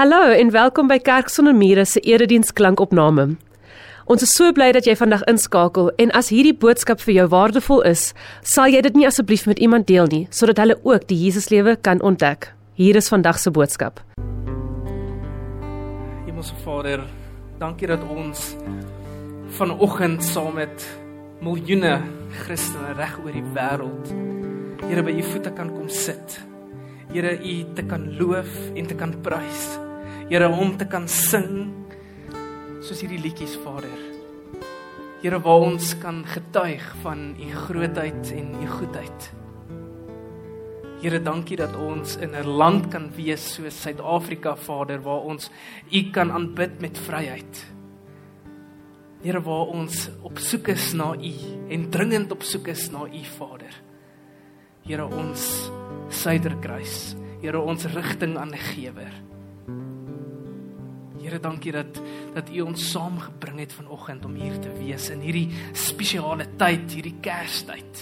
Hallo en welkom by Kerk sonder mure se erediens klankopname. Ons is so bly dat jy vandag inskakel en as hierdie boodskap vir jou waardevol is, sal jy dit nie asseblief met iemand deel nie sodat hulle ook die Jesuslewe kan ontdek. Hier is vandag se boodskap. Hemelse Vader, dankie dat ons vanoggend saam met miljoene Christene reg oor die wêreld Here by u voete kan kom sit. Here u te kan loof en te kan prys. Here om te kan sing soos hierdie liedjies Vader. Here waar ons kan getuig van u grootheid en u goedheid. Here dankie dat ons in 'n land kan wees soos Suid-Afrika Vader waar ons u kan aanbid met vryheid. Here waar ons op soek is na u en dringend op soek is na u Vader. Here ons Suiderkruis. Here ons rigting aangewer. Here dankie dat dat U ons saamgebring het vanoggend om hier te wees in hierdie spesiale tyd, hierdie Kerstyd.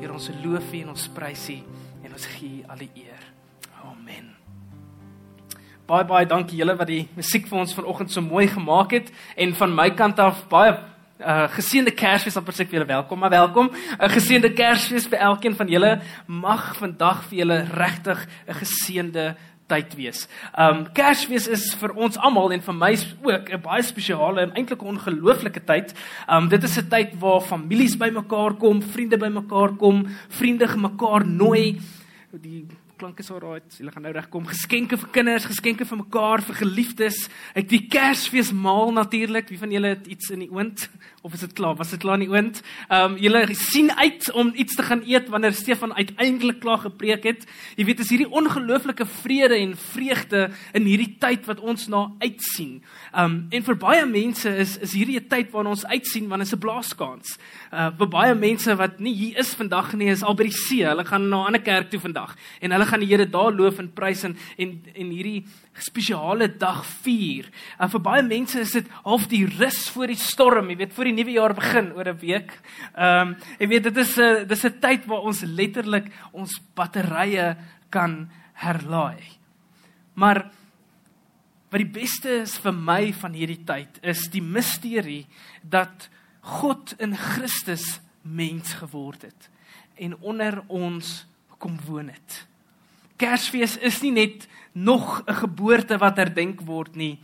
Here ons loof U en ons prys U en ons gee U al die eer. Amen. Baie baie dankie julle wat die musiek vir ons vanoggend so mooi gemaak het en van my kant af baie Uh geseënde Kersfees aan persoonlik vir julle welkom, maar welkom. 'n uh, Geseënde Kersfees vir elkeen van julle. Mag vandag vir julle regtig 'n geseënde tyd wees. Um Kersfees is vir ons almal en vir my ook 'n baie spesiale en eintlik 'n ongelooflike tyd. Um dit is 'n tyd waar families bymekaar kom, vriende bymekaar kom, vriende mekaar nooi. Die klank is alright. Hulle gaan nou regkom. Geskenke vir kinders, geskenke vir mekaar, vir geliefdes. Ek die Kersfees maal natuurlik. Wie van julle het iets in die oond of is dit klaar? Was dit klaar in die oond? Ehm um, julle sien uit om iets te gaan eet wanneer Stefan uiteindelik klaar gepreek het. Jy weet, is hierdie ongelooflike vrede en vreugde in hierdie tyd wat ons na uitsien. Ehm um, en vir baie mense is is hierdie 'n tyd waarna ons uitsien wanneer 'n blaaskans. Uh vir baie mense wat nie hier is vandag nie, is al by die see. Hulle gaan na 'n ander kerk toe vandag en hulle gaan die Here daar loof en prys en en, en hierdie spesiale dag vier. En vir baie mense is dit half die rus voor die storm, jy weet, voor die nuwe jaar begin oor 'n week. Ehm um, jy weet dit is 'n dis 'n tyd waar ons letterlik ons batterye kan herlaai. Maar wat die beste is vir my van hierdie tyd is die misterie dat God in Christus mens geword het en onder ons kom woon het. Kersfees is nie net nog 'n geboorte wat herdenk word nie,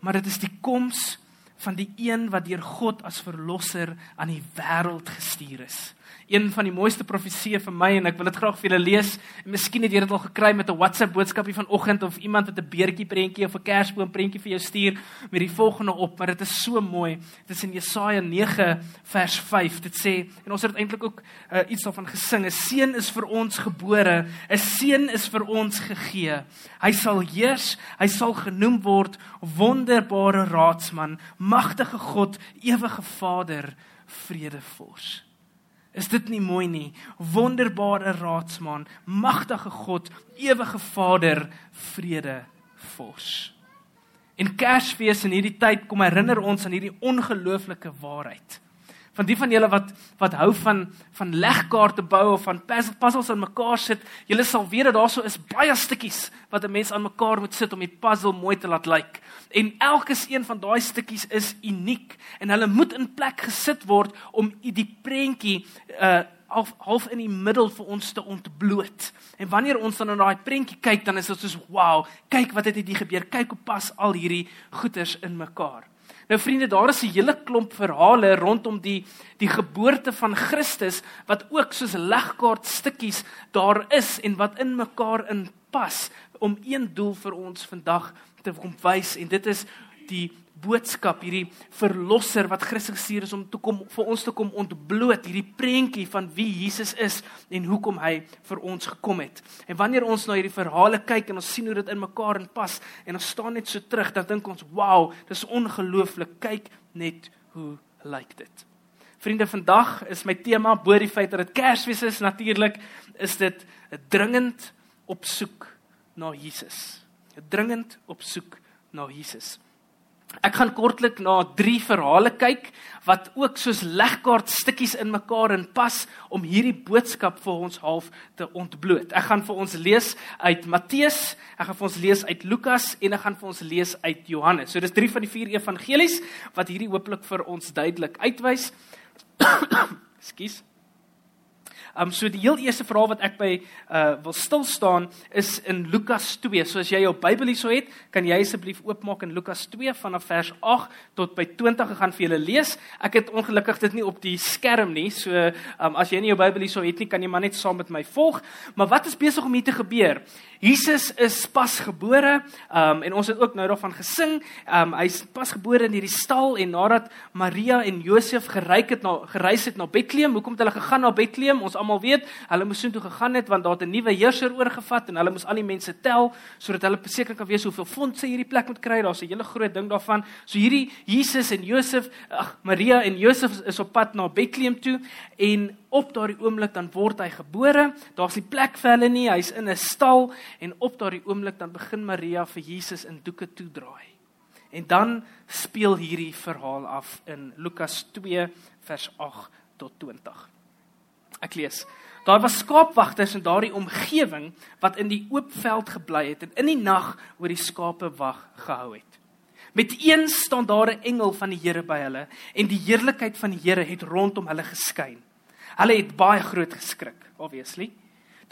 maar dit is die koms van die een wat deur God as verlosser aan die wêreld gestuur is een van die mooiste profesieë vir my en ek wil dit graag vir julle lees. En miskien het jy dit al gekry met 'n WhatsApp boodskapie vanoggend of iemand het 'n beertjie prentjie of 'n kersboom prentjie vir jou stuur met die volgende op, maar dit is so mooi. Dit is in Jesaja 9 vers 5. Dit sê en ons het eintlik ook uh, iets daarvan gesing. 'n Seun is vir ons gebore, 'n seun is vir ons gegee. Hy sal heers, hy sal genoem word wonderbare raadsman, magtige God, ewige Vader, vredevors. Is dit nie mooi nie? Wonderbare raadsman, magtige God, ewige Vader, vrede vors. En Kersfees in hierdie tyd kom herinner ons aan hierdie ongelooflike waarheid van die van julle wat wat hou van van legkaarte bou of van puzzles aan mekaar sit, julle sal weet dat daar so is baie stukkies wat 'n mens aan mekaar moet sit om die puzzle mooi te laat lyk. En elke een van daai stukkies is uniek en hulle moet in plek gesit word om die prentjie uh half half in die middel vir ons te ontbloot. En wanneer ons dan na daai prentjie kyk, dan is dit soos wow, kyk wat het hier gebeur. Kyk hoe pas al hierdie goeters in mekaar. Nou vriende, daar is 'n hele klomp verhale rondom die die geboorte van Christus wat ook soos legkaart stukkies daar is en wat in mekaar inpas om een doel vir ons vandag te kom wys. En dit is die boodskap, hierdie verlosser wat Christus gestuur is om te kom vir ons te kom ontbloot, hierdie prentjie van wie Jesus is en hoekom hy vir ons gekom het. En wanneer ons na hierdie verhale kyk en ons sien hoe dit in mekaar inpas en ons staan net so terug, dan dink ons, "Wow, dis ongelooflik. Kyk net hoe lyk dit." Vriende, vandag is my tema bo die feit dat dit Kersfees is, natuurlik is dit 'n dringend opsoek na Jesus. 'n Dringend opsoek na Jesus. Ek gaan kortlik na drie verhale kyk wat ook soos legkaart stukkies in mekaar in pas om hierdie boodskap vir ons half te ontbloot. Ek gaan vir ons lees uit Matteus, ek gaan vir ons lees uit Lukas en ek gaan vir ons lees uit Johannes. So dis drie van die vier evangelies wat hierdie hooplik vir ons duidelik uitwys. Ekskuus. Um so die heel eerste verhaal wat ek by uh wil stil staan is in Lukas 2. So as jy jou Bybel hierso het, kan jy asseblief oopmaak in Lukas 2 vanaf vers 8 tot by 20 gegaan vir julle lees. Ek het ongelukkig dit nie op die skerm nie. So um as jy nie jou Bybel hierso het nie, kan jy maar net saam met my volg. Maar wat is besig om hier te gebeur? Jesus is pas gebore. Um en ons het ook nou daarvan gesing. Um hy's pas gebore in hierdie stal en nadat Maria en Josef gereik het na gereis het na Bethlehem, hoekom het hulle gegaan na Bethlehem? Ons almal weet, hulle moes soontoe gegaan het want daar het 'n nuwe heerser oorgevat en hulle moes al die mense tel sodat hulle seker kan weet hoeveel fondse hierdie plek moet kry. Daar's 'n hele groot ding daarvan. So hierdie Jesus en Josef, ag Maria en Josef is op pad na Bethlehem toe en op daardie oomblik dan word hy gebore. Daar's nie plek vir hulle nie. Hy's in 'n stal en op daardie oomblik dan begin Maria vir Jesus in doeke toedraai. En dan speel hierdie verhaal af in Lukas 2 vers 8 tot 20. Ek lees. Daar was skaapwagters in daardie omgewing wat in die oop veld gebly het en in die nag oor die skape wag gehou het. Met een staan daar 'n engel van die Here by hulle en die heerlikheid van die Here het rondom hulle geskyn. Hulle het baie groot geskrik, obviously.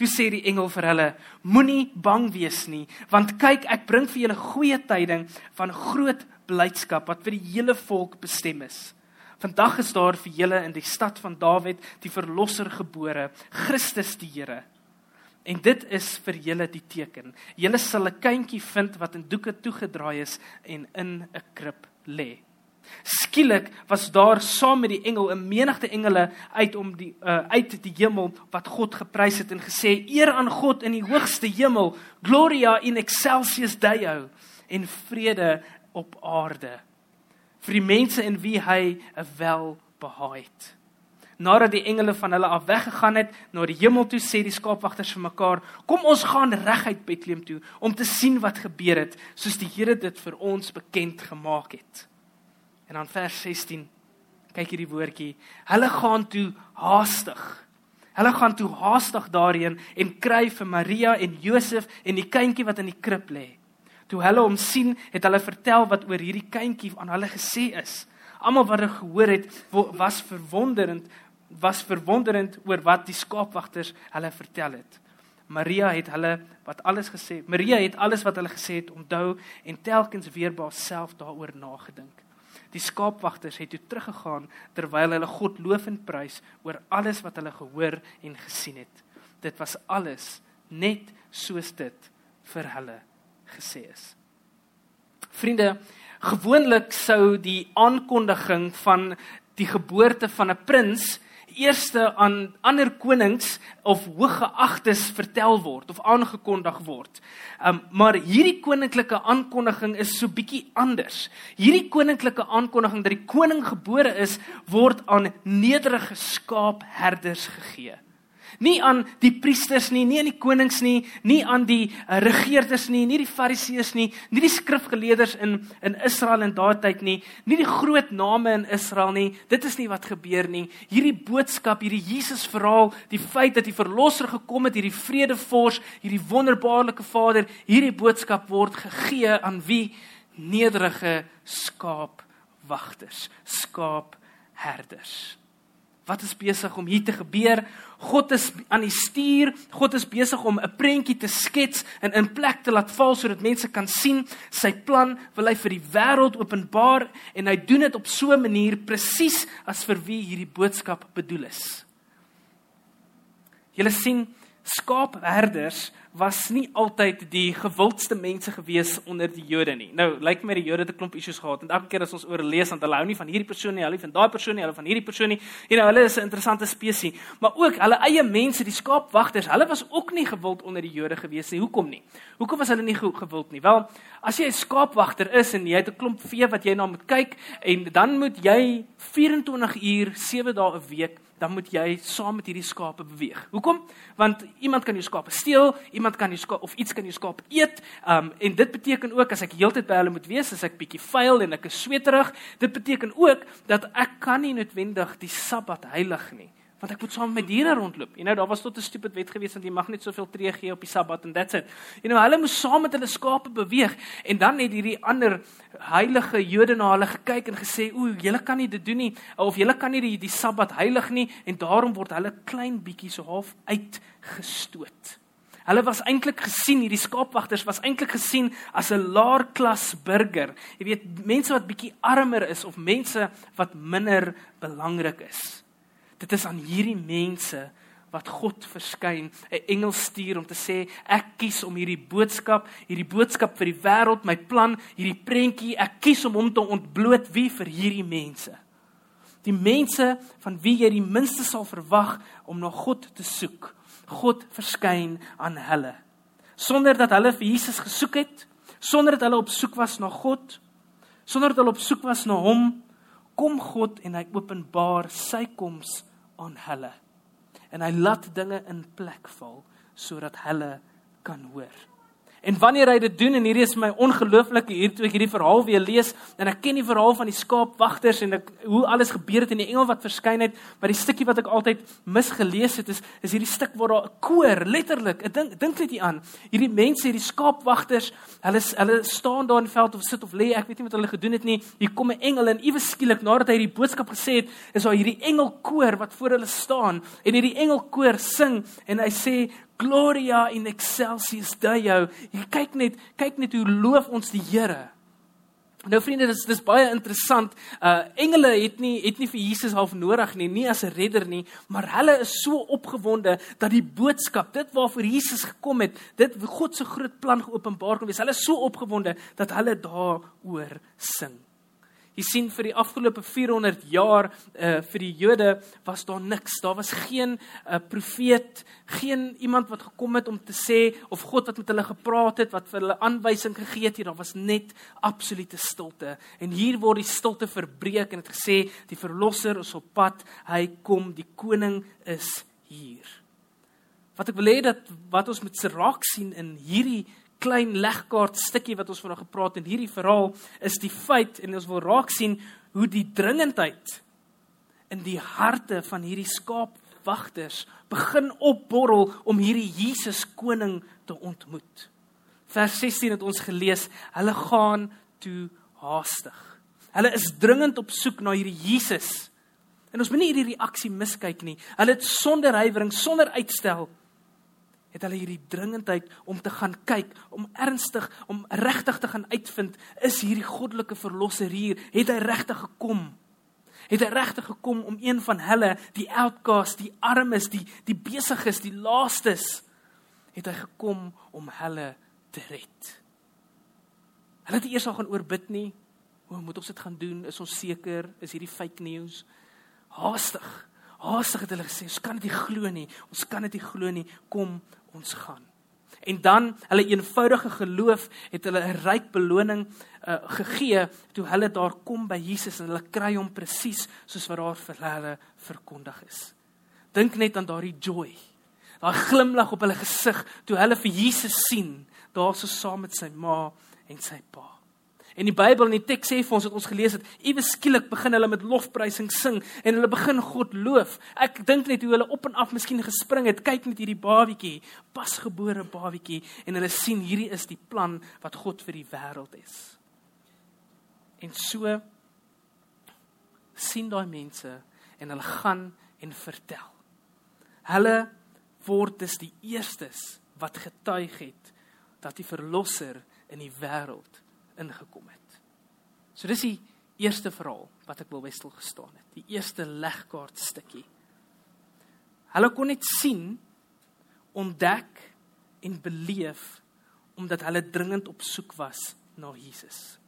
Toe sê die engel vir hulle: Moenie bang wees nie, want kyk, ek bring vir julle goeie tyding van groot blydskap wat vir die hele volk bestem is. Vandag is daar vir julle in die stad van Dawid die verlosser gebore, Christus die Here. En dit is vir julle die teken. Julle sal 'n kindjie vind wat in doeke toegedraai is en in 'n krib lê. Skielik was daar saam met die engel 'n menigte engele uit om die uh, uit die hemel wat God geprys het en gesê: "Eer aan God in die hoogste hemel, gloria in excelsis Deo en vrede op aarde." vir die mense in wie hy 'n welbehae het. Nadat die engele van hulle af weggegaan het na die hemel toe, sê die skaapwagters vir mekaar: "Kom ons gaan reguit Bethlehem toe om te sien wat gebeur het, soos die Here dit vir ons bekend gemaak het." En dan vers 16. Kyk hierdie woordjie. Hulle gaan toe haastig. Hulle gaan toe haastig daarheen en kry vir Maria en Josef en die kindjie wat in die krib lê. Toe hulle hom sien, het hulle vertel wat oor hierdie kindjie aan hulle gesê is. Almal wat dit gehoor het, was verwonderend, was verwonderend oor wat die skaapwagters hulle vertel het. Maria het hulle wat alles gesê. Maria het alles wat hulle gesê het onthou en telkens weer by haarself daaroor nagedink. Die skaapwagters het toe teruggegaan terwyl hulle God loof en prys oor alles wat hulle gehoor en gesien het. Dit was alles net soos dit vir hulle gesê is. Vriende, gewoonlik sou die aankondiging van die geboorte van 'n prins eerste aan ander konings of hooggeagtes vertel word of aangekondig word. Um maar hierdie koninklike aankondiging is so bietjie anders. Hierdie koninklike aankondiging dat die koning gebore is, word aan nederige skaapherders gegee nie aan die priesters nie, nie aan die konings nie, nie aan die uh, regerders nie, nie die fariseërs nie, nie die skrifgeleerders in in Israel in daardie tyd nie, nie die groot name in Israel nie. Dit is nie wat gebeur nie. Hierdie boodskap, hierdie Jesus verhaal, die feit dat die verlosser gekom het, hierdie vredevors, hierdie wonderbaarlike Vader, hierdie boodskap word gegee aan wie nederige skaapwagters, skaapherders. Wat is besig om hier te gebeur? God is aan die stuur. God is besig om 'n prentjie te skets en in plek te laat val sodat mense kan sien sy plan wil hy vir die wêreld openbaar en hy doen dit op so 'n manier presies as vir wie hierdie boodskap bedoel is. Julle sien skaapherders was nie altyd die gewildste mense gewees onder die Jode nie. Nou, lyk my die Jode het 'n klomp issues gehad en elke keer as ons oor lees, dan hulle hou nie van hierdie persoon nie, hulle van daai persoon nie, hulle van hierdie persoon nie. You know, hulle is 'n interessante spesies, maar ook hulle eie mense, die skaapwagters, hulle was ook nie gewild onder die Jode gewees nie. Hoekom nie? Hoekom was hulle nie gewild nie? Wel, as jy 'n skaapwagter is en jy het 'n klomp vee wat jy na moet kyk en dan moet jy 24 uur, 7 dae 'n week dan moet jy saam met hierdie skape beweeg. Hoekom? Want iemand kan jou skape steel, iemand kan jou skape of iets kan jou skape eet. Um en dit beteken ook as ek heeltyd by hulle moet wees, as ek bietjie vuil en ek is sweterig, dit beteken ook dat ek kan nie noodwendig die Sabbat heilig nie want ek moet saam met diere rondloop. You know, daar was tot 'n stupid wet gewees dat jy mag net soveel tree gee op die Sabbat en that's it. You know, hulle moes saam met hulle skape beweeg en dan het hierdie ander heilige Jode na hulle gekyk en gesê, "O, julle kan nie dit doen nie of julle kan nie die, die Sabbat heilig nie" en daarom word hulle klein bietjie so half uitgestoot. Hulle was eintlik gesien, hierdie skaapwagters was eintlik gesien as 'n laer klas burger. Jy weet, mense wat bietjie armer is of mense wat minder belangrik is. Dit is aan hierdie mense wat God verskyn, 'n engel stuur om te sê ek kies om hierdie boodskap, hierdie boodskap vir die wêreld, my plan, hierdie prentjie, ek kies om hom te ontbloot wie vir hierdie mense. Die mense van wie jy die minste sal verwag om na God te soek. God verskyn aan hulle. Sonder dat hulle vir Jesus gesoek het, sonder dat hulle op soek was na God, sonder dat hulle op soek was na hom, kom God en hy openbaar sy koms aan hulle. En hy laat dinge in plek val sodat hulle kan hoor. En wanneer hy dit doen en hierdie is my ongelooflike hier toe ek hierdie verhaal weer lees en ek ken die verhaal van die skaapwagters en ek hoe alles gebeur het en die engel wat verskyn het, maar die stukkie wat ek altyd misgelees het is is hierdie stuk waar daar 'n koor letterlik, ek dink dink net hier aan, hierdie mense, hierdie skaapwagters, hulle hulle staan daar in die veld of sit of lê, ek weet nie wat hulle gedoen het nie. Hier kom 'n engel en iewes skielik nadat hy hierdie boodskap gesê het, is daar hierdie engelkoor wat voor hulle staan en hierdie engelkoor sing en hy sê Gloria in excelsis Deo. Jy kyk net, kyk net hoe loof ons die Here. Nou vriende, dis dis baie interessant. Uh engele het nie het nie vir Jesus half nodig nie, nie as 'n redder nie, maar hulle is so opgewonde dat die boodskap, dit waarvoor Jesus gekom het, dit God se groot plan geopenbaar kon wees. Hulle is so opgewonde dat hulle daaroor sing. Jy sien vir die afgelope 400 jaar uh vir die Jode was daar niks. Daar was geen uh profeet, geen iemand wat gekom het om te sê of God wat met hulle gepraat het, wat vir hulle aanwysing gegee het. Daar was net absolute stilte. En hier word die stilte verbreek en dit gesê die verlosser is op pad. Hy kom, die koning is hier. Wat ek wil hê dat wat ons met se raak sien in hierdie klein legkaart stukkie wat ons vanaand gepraat het in hierdie verhaal is die feit en ons wil raak sien hoe die dringendheid in die harte van hierdie skaapwagters begin opborrel om hierdie Jesus koning te ontmoet. Vers 16 het ons gelees, hulle gaan toe haastig. Hulle is dringend op soek na hierdie Jesus. En ons moet nie hierdie reaksie miskyk nie. Hulle het sonder huiwering, sonder uitstel het hulle hierdie dringendheid om te gaan kyk, om ernstig, om regtig te gaan uitvind, is hierdie goddelike verlosser hier, het hy regtig gekom? Het hy regtig gekom om een van hulle, die outcast, die armes, die die besiges, die laastes, het hy gekom om hulle te red? Hulle het eers al gaan oorbid nie. Hoe moet ons dit gaan doen? Is ons seker? Is hierdie fake news? Haastig. Haastig het hulle gesê, ons kan dit nie glo nie. Ons kan dit nie glo nie. Kom, ons gaan. En dan hulle eenvoudige geloof het hulle 'n ryk beloning uh, gegee toe hulle daar kom by Jesus en hulle kry hom presies soos wat daar vir hulle verkondig is. Dink net aan daardie joy. Daai glimlag op hulle gesig toe hulle vir Jesus sien daar so saam met sy ma en sy pa. En die Bybel in die teks sê vir ons wat ons gelees het, ewe skielik begin hulle met lofprysing sing en hulle begin God loof. Ek dink net hoe hulle op en af miskien gespring het, kyk net hierdie babietjie, pasgebore babietjie en hulle sien hierdie is die plan wat God vir die wêreld het. En so sien daai mense en hulle gaan en vertel. Hulle word dus die eerstes wat getuig het dat die verlosser in die wêreld ingekom het. So dis die eerste verhaal wat ek wil by stil gestaan het. Die eerste legkaart stukkie. Hulle kon net sien, ontdek en beleef omdat hulle dringend op soek was na Jesus.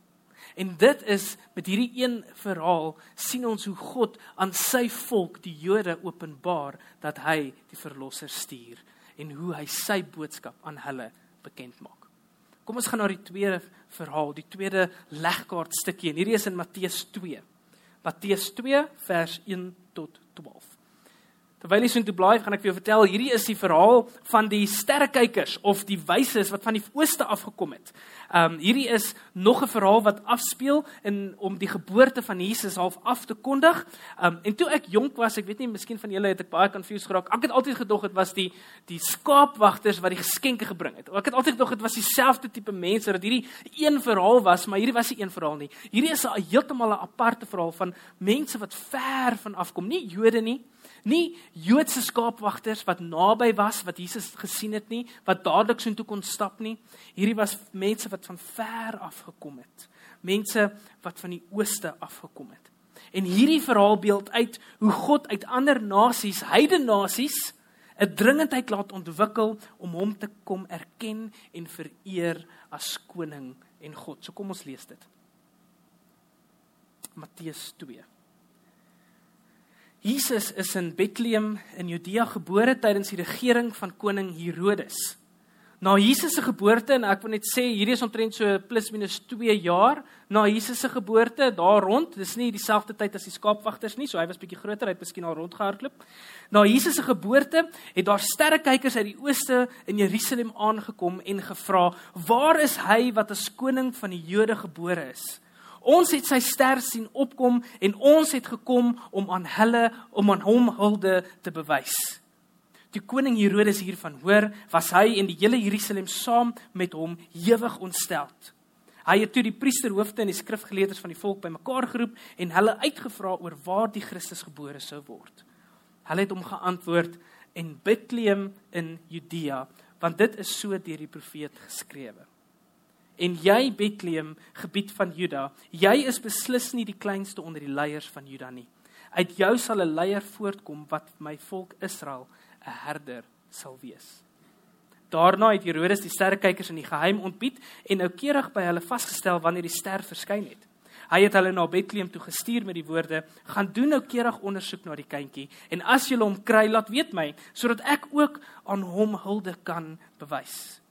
En dit is met hierdie een verhaal sien ons hoe God aan sy volk, die Jode, openbaar dat hy die verlosser stuur en hoe hy sy boodskap aan hulle bekend maak. Kom ons gaan na die tweede verhaal, die tweede legkaart stukkie en hierdie is in Matteus 2. Matteus 2 vers 1 tot 12. Terwyl jy so intoe blaai, gaan ek vir jou vertel, hierdie is die verhaal van die sterrekykers of die wyses wat van die ooste af gekom het. Um hierdie is nog 'n verhaal wat afspeel in om die geboorte van Jesus half af te kondig. Um en toe ek jonk was, ek weet nie, miskien van julle het ek baie confused geraak. Ek het altyd gedog dit was die die skaapwagters wat die geskenke gebring het. Ek het altyd gedog dit was dieselfde tipe mense dat hierdie een verhaal was, maar hierdie was nie een verhaal nie. Hierdie is 'n heeltemal 'n aparte verhaal van mense wat ver van afkom, nie Jode nie, nie Joodse skaapwagters wat naby was wat Jesus gesien het nie, wat dadelik so intoe kon stap nie. Hierdie was mense wat van ver af gekom het. Mense wat van die ooste af gekom het. En hierdie verhaal beeld uit hoe God uit ander nasies, heidene nasies, 'n dringendheid laat ontwikkel om hom te kom erken en vereer as koning en God. So kom ons lees dit. Matteus 2 Jesus is in Bethlehem in Judea gebore tydens die regering van koning Herodes. Na Jesus se geboorte en ek wil net sê hierdie is omtrent so plus minus 2 jaar na Jesus se geboorte daar rond. Dis nie dieselfde tyd as die skaapwagters nie, so hy was bietjie groter, hy het miskien al rondgehardloop. Na Jesus se geboorte het daar sterrekykers uit die ooste in Jerusalem aangekom en gevra: "Waar is hy wat as koning van die Jode gebore is?" Ons het sy ster sien opkom en ons het gekom om aan hulle om aan hom hulde te bewys. Die koning Herodes hiervan hoor, was hy en die hele Jerusalem saam met hom hewig ontsteld. Hy het toe die priesterhoofde en die skrifgeleerdes van die volk bymekaar geroep en hulle uitgevra oor waar die Christus gebore sou word. Hulle het hom geantwoord in Bethlehem in Judea, want dit is so deur die profeet geskrewe. En jy Bethlehem, gebied van Juda, jy is beslis nie die kleinste onder die leiers van Juda nie. Uit jou sal 'n leier voortkom wat my volk Israel 'n herder sal wees. Daarna het Herodes die sterrekykers in die geheim ontbied en noukeurig by hulle vasgestel wanneer die ster verskyn het. Hy het hulle na Bethlehem toe gestuur met die woorde: "Gaan doen noukeurig ondersoek na die kindjie en as jy hom kry, laat weet my sodat ek ook aan hom hulde kan bewys."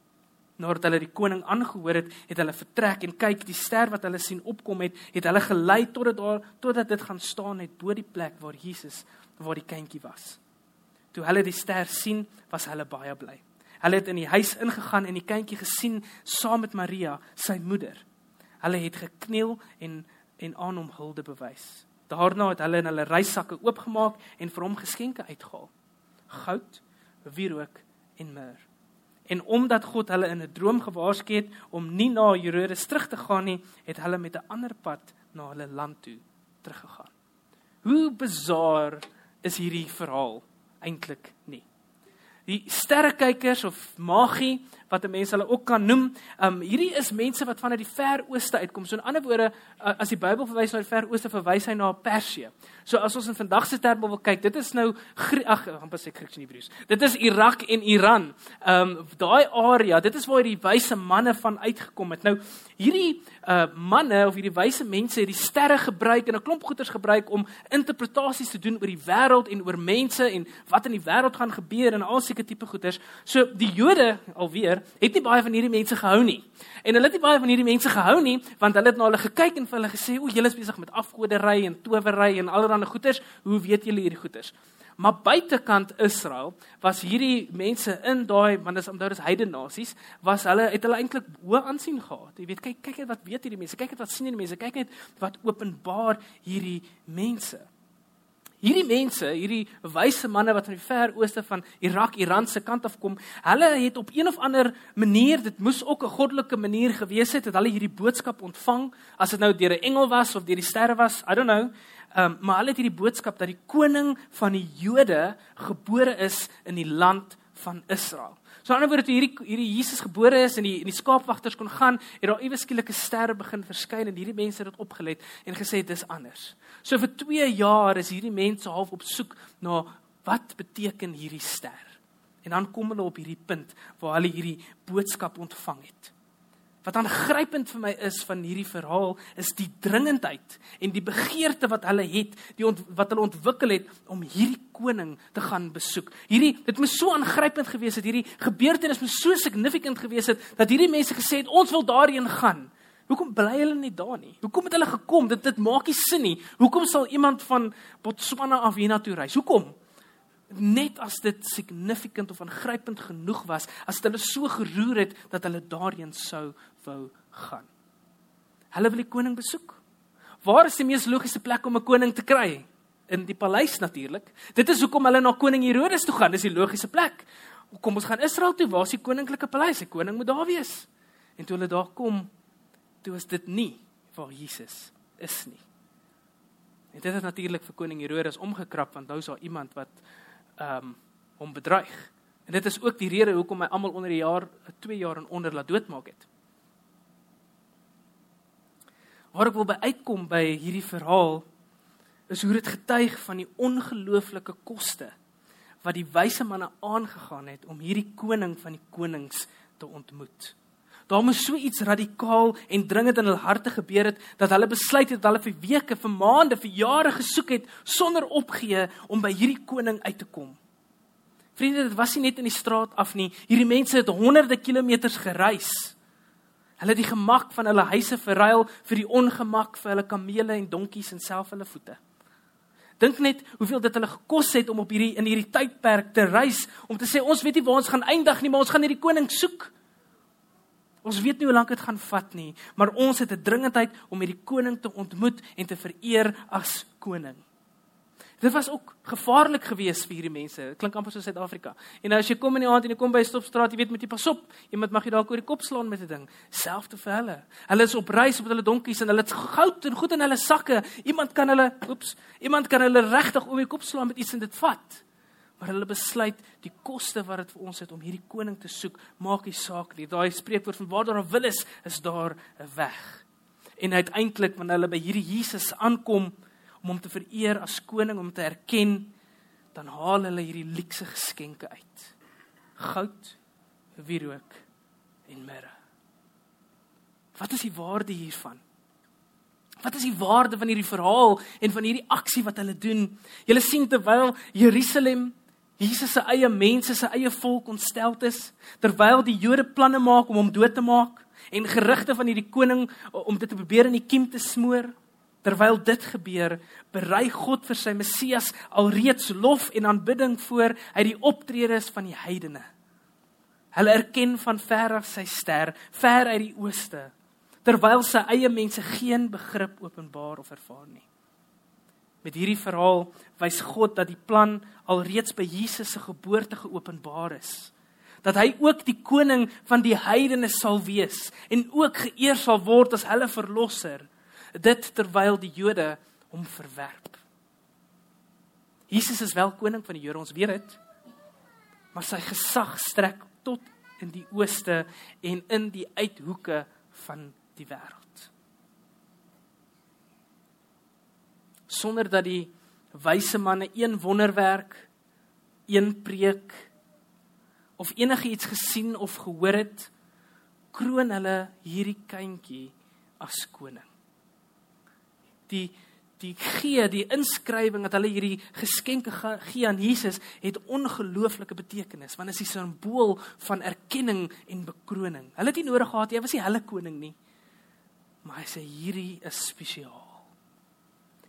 Nadat hulle die koning aangehoor het, het hulle vertrek en kyk die ster wat hulle sien opkom het, het hulle gelei totdat daar totdat dit gaan staan het bo die plek waar Jesus waar die kindjie was. Toe hulle die ster sien, was hulle baie bly. Hulle het in die huis ingegaan en die kindjie gesien saam met Maria, sy moeder. Hulle het gekniel en en aan hom hulde bewys. Daarna het hulle in hulle reissakke oopgemaak en vir hom geskenke uitgehaal: goud, wierook en myrrh. En omdat God hulle in 'n droom gewaarsku het om nie na Herodes terug te gaan nie, het hulle met 'n ander pad na hulle land toe teruggegaan. Hoe bizar is hierdie verhaal eintlik nie? Die sterrekykers of magie wat mense hulle ook kan noem. Um hierdie is mense wat vanuit die ver ooste uitkom. So in ander woorde, as die Bybel verwys na die ver ooste, verwys hy na Persië. So as ons in vandag se terme wil kyk, dit is nou ag, amper sê Grieks en Hebreëus. Dit is Irak en Iran. Um daai area, dit is waar die wyse manne van uitgekom het. Nou hierdie uh manne of hierdie wyse mense het die sterre gebruik en 'n klomp goeters gebruik om interpretasies te doen oor die wêreld en oor mense en wat in die wêreld gaan gebeur en al seker tipe goeters. So die Jode alweer het nie baie van hierdie mense gehou nie. En hulle het nie baie van hierdie mense gehou nie, want hulle het na hulle gekyk en vir hulle gesê, "O, julle is besig met afgoderry en towery en allerlei goeters. Hoe weet julle hierdie goeters?" Maar buitekant Israel was hierdie mense in daai want dis omdat dit is heidene nasies, was hulle het hulle eintlik hoë aansien gehad. Jy weet, kyk kyk net wat weet hierdie mense, kyk net wat sien hierdie mense, kyk net wat openbaar hierdie mense. Hierdie mense, hierdie wyse manne wat van die ver ooste van Irak, Iran se kant af kom, hulle het op een of ander manier, dit moes ook 'n goddelike manier gewees het, het hulle hierdie boodskap ontvang, as dit nou deur 'n engel was of deur die sterre was, I don't know. Um, maar hulle het hierdie boodskap dat die koning van die Jode gebore is in die land van Israel. So aan die ander woord toe hierdie hierdie Jesus gebore is en die en die skaapwagters kon gaan, het daar iewes skielike sterre begin verskyn en hierdie mense het dit opgelet en gesê dit is anders. So vir 2 jaar is hierdie mense half op soek na wat beteken hierdie ster. En dan kom hulle op hierdie punt waar hulle hierdie boodskap ontvang het. Wat aangrypend vir my is van hierdie verhaal is die dringendheid en die begeerte wat hulle het, die ont, wat hulle ontwikkel het om hierdie koning te gaan besoek. Hierdie dit moes so aangrypend gewees het, hierdie gebeurtenis moes so significant gewees het dat hierdie mense gesê het ons wil daarheen gaan. Hoekom bly hulle nie daar nie? Hoekom het hulle gekom? Dit dit maak nie sin nie. Hoekom sal iemand van Botswana af hiernatoe reis? Hoekom? net as dit significant of aangrypend genoeg was, as dit hulle so geroer het dat hulle daarheen sou wou gaan. Hulle wil die koning besoek. Waar is die mees logiese plek om 'n koning te kry? In die paleis natuurlik. Dit is hoekom hulle na koning Herodes toe gaan. Dis die logiese plek. Kom ons gaan Israel toe. Waar is die koninklike paleis? Die koning moet daar wees. En toe hulle daar kom, toe is dit nie waar Jesus is nie. En dit het natuurlik vir koning Herodes omgekrap want nou is daar iemand wat ehm um, hom bedreig. En dit is ook die rede hoekom hy almal onder die jaar 2 jaar en onder laat doodmaak het. Waar ek wil by uitkom by hierdie verhaal is hoe dit getuig van die ongelooflike koste wat die wyse manne aangegaan het om hierdie koning van die konings te ontmoet. Daar moes so iets radikaal en dringend in hul harte gebeur het dat hulle besluit het dat hulle vir weke, vir maande, vir jare gesoek het sonder opgee om by hierdie koning uit te kom. Vriende, dit was nie net in die straat af nie. Hierdie mense het honderde kilometers gereis. Hulle het die gemak van hulle huise verruil vir die ongemak vir hulle kamele en donkies en self hulle voete. Dink net hoeveel dit hulle gekos het om op hierdie in hierdie tydperk te reis om te sê ons weet nie waar ons gaan eindig nie, maar ons gaan hierdie koning soek. Ons weet nie hoe lank dit gaan vat nie, maar ons het 'n dringendheid om hierdie koning te ontmoet en te vereer as koning. Dit was ook gevaarlik geweest vir hierdie mense. Dit klink amper soos Suid-Afrika. En as jy kom in die aand en jy kom by 'n stopstraat, jy weet moet jy pas op. Iemand mag jy dalk oor die kop slaan met 'n ding. Selfs vir hulle. Hulle is op reis op hulle donkies en hulle het goud en goed in hulle sakke. Iemand kan hulle, oeps, iemand kan hulle regtig om die kop slaan met iets en dit vat. Maar hulle besluit die koste wat dit vir ons het om hierdie koning te soek, maak nie saak nie. Daai spreekwoord van waar daar 'n wil is, is daar 'n weg. En uiteindelik wanneer hulle by hierdie Jesus aankom, om hom te vereer as koning om te erken dan haal hulle hierdie luukse geskenke uit. Goud wierook en mirre. Wat is die waarde hiervan? Wat is die waarde van hierdie verhaal en van hierdie aksie wat hulle doen? Julle sien terwyl Jerusalem Jesus se eie mense se eie volk ontstel is terwyl die Jode planne maak om hom dood te maak en gerugte van hierdie koning om dit te probeer in die kiem te smoor Terwyl dit gebeur, berei God vir sy Messias alreeds lof en aanbidding voor uit die optredes van die heidene. Hulle erken van ver af sy ster, ver uit die ooste, terwyl sy eie mense geen begrip openbaar of ervaar nie. Met hierdie verhaal wys God dat die plan alreeds by Jesus se geboorte geopenbaar is. Dat hy ook die koning van die heidene sal wees en ook geëer sal word as hulle verlosser dit terwyl die Jode hom verwerp. Jesus is wel koning van die Jode, ons weet dit. Maar sy gesag strek tot in die ooste en in die uithoeke van die wêreld. Sonder dat die wyse manne een wonderwerk, een preek of enigiets gesien of gehoor het, kroon hulle hierdie kindjie as koning die die gee die inskrywing dat hulle hierdie geskenke gee aan Jesus het ongelooflike betekenis want dit is 'n simbool van erkenning en bekroning. Hulle het nie nodig gehad hy was nie hulle koning nie. Maar hy sê hierdie is spesiaal.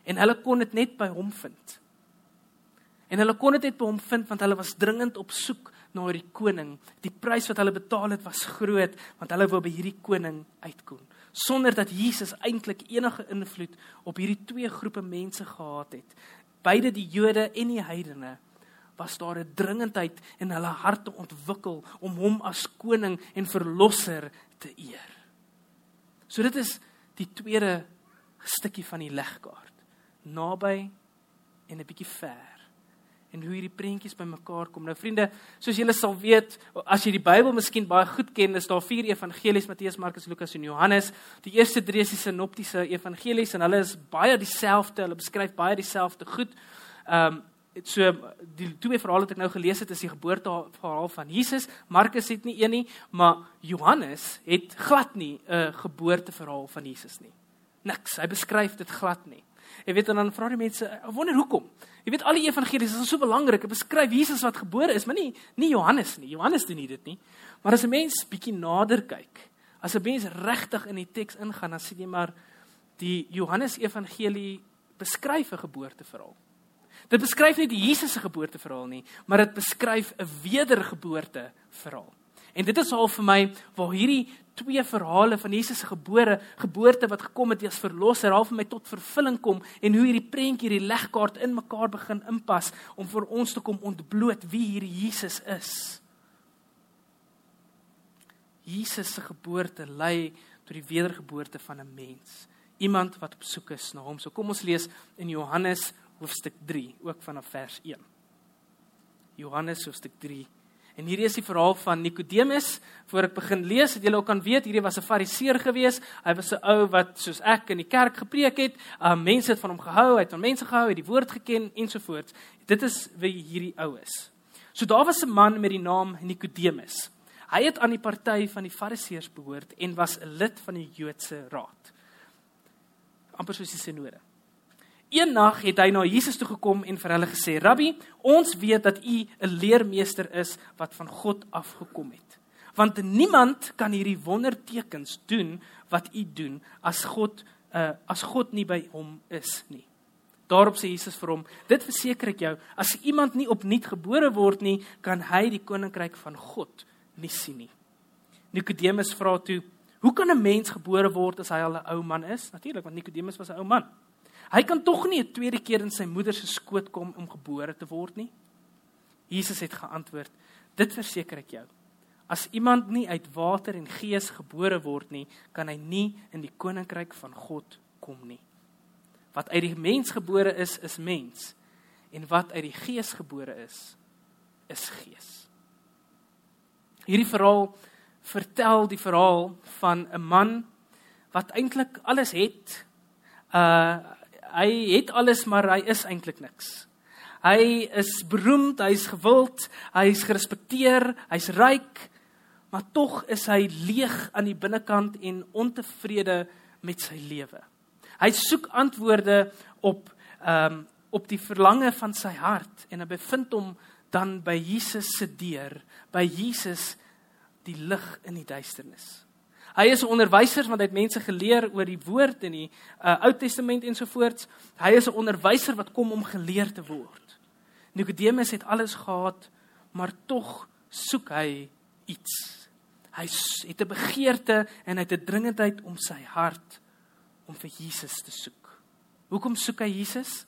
En hulle kon dit net by hom vind. En hulle kon dit net by hom vind want hulle was dringend op soek na hierdie koning. Die prys wat hulle betaal het was groot want hulle wou by hierdie koning uitkom sonder dat Jesus eintlik enige invloed op hierdie twee groepe mense gehad het. Beide die Jode en die heidene was daar 'n dringendheid in hulle harte ontwikkel om hom as koning en verlosser te eer. So dit is die tweede stukkie van die legkaart. Naby en 'n bietjie ver en hoe hierdie prentjies bymekaar kom. Nou vriende, soos julle sal weet, as jy die Bybel miskien baie goed ken, is daar vier evangelies: Matteus, Markus, Lukas en Johannes. Die eerste drie is die sinoptiese evangelies en hulle is baie dieselfde, hulle beskryf baie dieselfde goed. Ehm um, so die twee verhale wat ek nou gelees het is die geboorteverhaal van Jesus. Markus het nie een nie, maar Johannes het glad nie 'n geboorteverhaal van Jesus nie. Niks. Hy beskryf dit glad nie. Jy weet en dan vra die mense, "Ek wonder hoekom?" Jy weet al die evangelies is so belangrik. Dit beskryf Jesus wat gebore is, maar nie nie Johannes nie. Johannes doen nie dit nie. Maar as 'n mens bietjie nader kyk, as 'n mens regtig in die teks ingaan, dan sien jy maar die Johannes evangelie beskryf 'n geboorteverhaal. Dit beskryf nie die Jesus se geboorteverhaal nie, maar dit beskryf 'n wedergeboorte verhaal. En dit is al vir my waar hierdie twee verhale van Jesus se gebore, geboorte wat gekom het as verlosser, al vir my tot vervulling kom en hoe hierdie prentjie, hierdie legkaart in mekaar begin inpas om vir ons te kom ontbloot wie hierdie Jesus is. Jesus se geboorte lei tot die wedergeboorte van 'n mens, iemand wat op soek is na hom. So kom ons lees in Johannes hoofstuk 3, ook vanaf vers 1. Johannes hoofstuk 3 En hierdie is die verhaal van Nikodemus. Voor ek begin lees, het julle ook kan weet, hierdie was 'n Fariseer gewees. Hy was 'n ou wat soos ek in die kerk gepreek het. Um mense het van hom gehou, hy het van mense gehou, het die woord geken ensovoorts. Dit is wie hierdie ou is. So daar was 'n man met die naam Nikodemus. Hy het aan die party van die Fariseërs behoort en was 'n lid van die Joodse raad. amper soos die sinode. Eendag het hy na Jesus toe gekom en vir hulle gesê: "Rabbi, ons weet dat u 'n leermeester is wat van God afgekom het. Want niemand kan hierdie wondertekens doen wat u doen as God uh, as God nie by hom is nie." Daarop sê Jesus vir hom: "Dit verseker ek jou, as iemand nie opnuut gebore word nie, kan hy die koninkryk van God nie sien nie." Nikodemus vra toe: "Hoe kan 'n mens gebore word as hy al 'n ou man is?" Natuurlik, want Nikodemus was 'n ou man. Hy kan tog nie 'n tweede keer in sy moeder se skoot kom om gebore te word nie. Jesus het geantwoord: Dit verseker ek jou. As iemand nie uit water en gees gebore word nie, kan hy nie in die koninkryk van God kom nie. Wat uit die mens gebore is, is mens, en wat uit die gees gebore is, is gees. Hierdie verhaal vertel die verhaal van 'n man wat eintlik alles het. Uh hy het alles maar hy is eintlik niks. Hy is beroemd, hy's gewild, hy's gerespekteer, hy's ryk, maar tog is hy leeg aan die binnekant en ontevrede met sy lewe. Hy soek antwoorde op ehm um, op die verlange van sy hart en hy bevind hom dan by Jesus se deur, by Jesus die lig in die duisternis. Hy is 'n onderwyser want hy het mense geleer oor die woord in die uh, Ou Testament ensovoorts. Hy is 'n onderwyser wat kom om geleer te word. Nikodemus het alles gehad, maar tog soek hy iets. Hy het 'n begeerte en hy het 'n dringendheid om sy hart om vir Jesus te soek. Hoekom soek hy Jesus?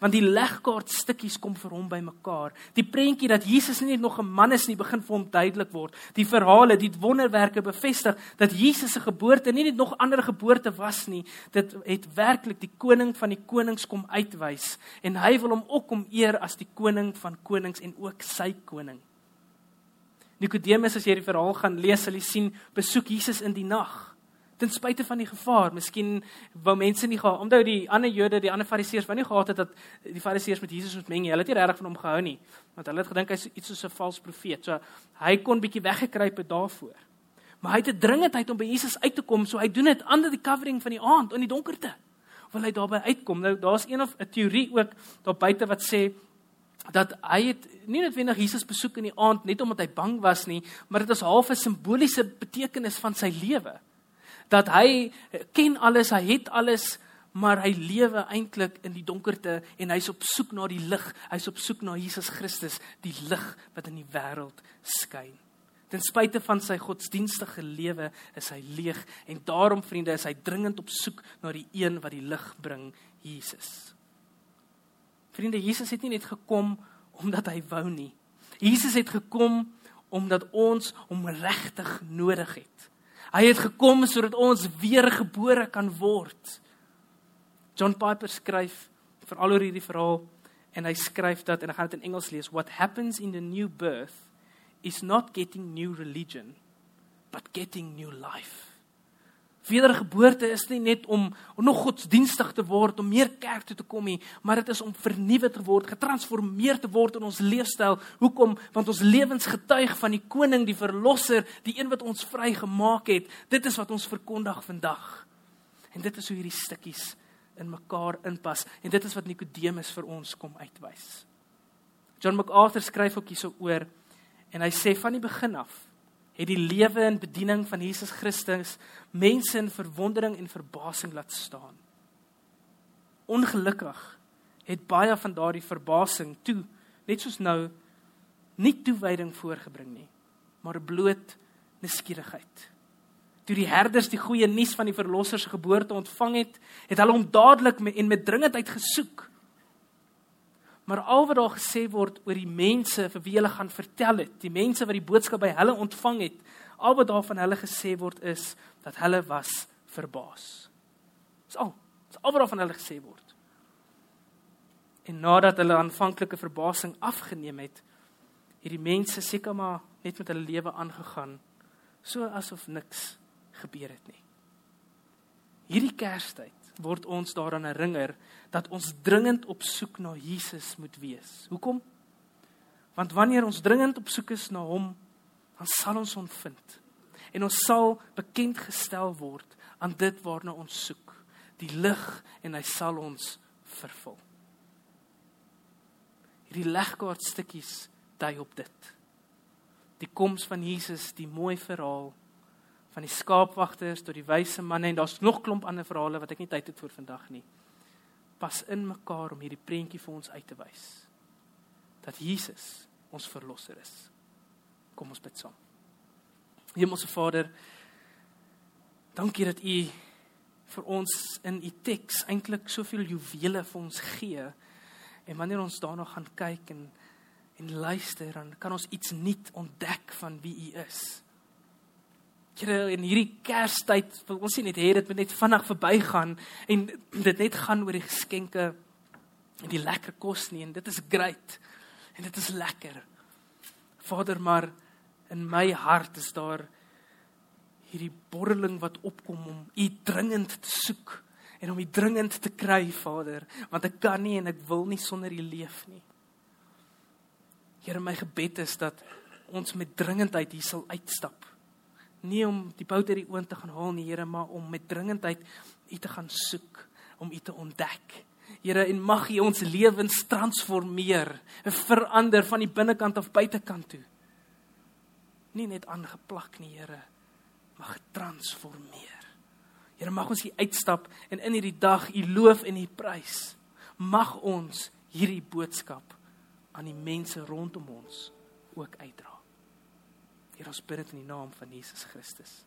Want die legkaart stukkies kom vir hom bymekaar. Die prentjie dat Jesus nie net nog 'n man is nie, begin vir hom duidelik word. Die verhale, die wonderwerke bevestig dat Jesus se geboorte nie net nog ander geboorte was nie, dit het werklik die koning van die konings kom uitwys en hy wil hom ook om eer as die koning van konings en ook sy koning. Nikodemus as jy die verhaal gaan lees, sal jy sien besoek Jesus in die nag ten spyte van die gevaar. Miskien wou mense nie gehad, onthou die ander Jode, die ander Fariseërs wou nie gehad het dat die Fariseërs met Jesus moet meng nie. Hulle het nie regtig van hom gehou nie, want hulle het gedink hy's iets soos 'n vals profeet. So hy kon bietjie weggekruip het daarvoor. Maar hy het 'n dringendheid om by Jesus uit te kom, so hy doen dit onder die covering van die aand in die donkerte. Wil hy daarby uitkom? Nou daar's een of 'n teorie ook daar buite wat sê dat hy het nie noodwendig Jesus besoek in die aand net omdat hy bang was nie, maar dit is half 'n simboliese betekenis van sy lewe dat hy ken alles, hy het alles, maar hy lewe eintlik in die donkerte en hy's op soek na die lig. Hy's op soek na Jesus Christus, die lig wat in die wêreld skyn. Ten spyte van sy godsdienstige lewe is hy leeg en daarom vriende is hy dringend op soek na die een wat die lig bring, Jesus. Vriende, Jesus het nie net gekom omdat hy wou nie. Jesus het gekom omdat ons hom regtig nodig het. Hy het gekom sodat ons weergebore kan word. John Piper skryf vir al oor hierdie verhaal en hy skryf dat en ek gaan dit in Engels lees what happens in the new birth is not getting new religion but getting new life. Wedergeboorte is nie net om, om nog godsdienstig te word, om meer kerk toe te kom nie, maar dit is om vernuwe te word, getransformeer te word in ons leefstyl. Hoekom? Want ons lewens getuig van die koning, die verlosser, die een wat ons vrygemaak het. Dit is wat ons verkondig vandag. En dit is hoe hierdie stukkies in mekaar inpas en dit is wat Nikodemus vir ons kom uitwys. John MacArthur skryf ook hierso oor en hy sê van die begin af het die lewe en bediening van Jesus Christus mense in verwondering en verbasing laat staan. Ongelukkig het baie van daardie verbasing toe net soos nou nie toewyding voorgebring nie, maar bloot nuuskierigheid. Toe die herders die goeie nuus van die verlosser se geboorte ontvang het, het hulle hom dadelik en met dringendheid gesoek. Maar al wat daar gesê word oor die mense vir wie hulle gaan vertel het, die mense wat die boodskap by hulle ontvang het, al wat daarvan hulle gesê word is dat hulle was verbaas. Dis al. Dis al wat daarvan hulle gesê word. En nadat hulle aanvanklike verbasing afgeneem het, het die mense seker maar net met hulle lewe aangegaan, so asof niks gebeur het nie. Hierdie Kerstyd word ons daaraan herinner dat ons dringend op soek na Jesus moet wees. Hoekom? Want wanneer ons dringend op soek is na hom, dan sal ons hom vind. En ons sal bekend gestel word aan dit waarna ons soek, die lig en hy sal ons vervul. Hierdie legkaart stukkies dui op dit. Die koms van Jesus, die mooi verhaal van die skaapwagters tot die wyse manne en daar's nog klomp ander verhale wat ek nie tyd het vir vandag nie. Pas in mekaar om hierdie prentjie vir ons uit te wys. Dat Jesus ons verlosser is. Kom ons bid saam. Hemelse Vader, dankie dat U vir ons in U teks eintlik soveel juwele vir ons gee En wanneer ons daarna gaan kyk en en luister, dan kan ons iets nuut ontdek van wie U is. Here, in hierdie Kerstyd, wil ons nie net hê dit moet net vinnig verbygaan en dit net gaan oor die geskenke en die lekker kos nie en dit is great en dit is lekker. Vader, maar in my hart is daar hierdie borreling wat opkom om U dringend te soek en om U dringend te kry, Vader, want ek kan nie en ek wil nie sonder U leef nie. Here, my gebed is dat ons met dringendheid hier sal uitstap. Nie om die bout uit die oond te gaan haal nie, Here, maar om met dringendheid U te gaan soek, om U te ontdek. Here, en mag U ons lewens transformeer, verander van die binnekant af buitekant toe. Nie net aangeplak nie, Here, maar getransformeer. Here mag ons hier uitstap en in hierdie dag U loof en U prys. Mag ons hierdie boodskap aan die mense rondom ons ook uitdra. Here ons bid dit in die naam van Jesus Christus.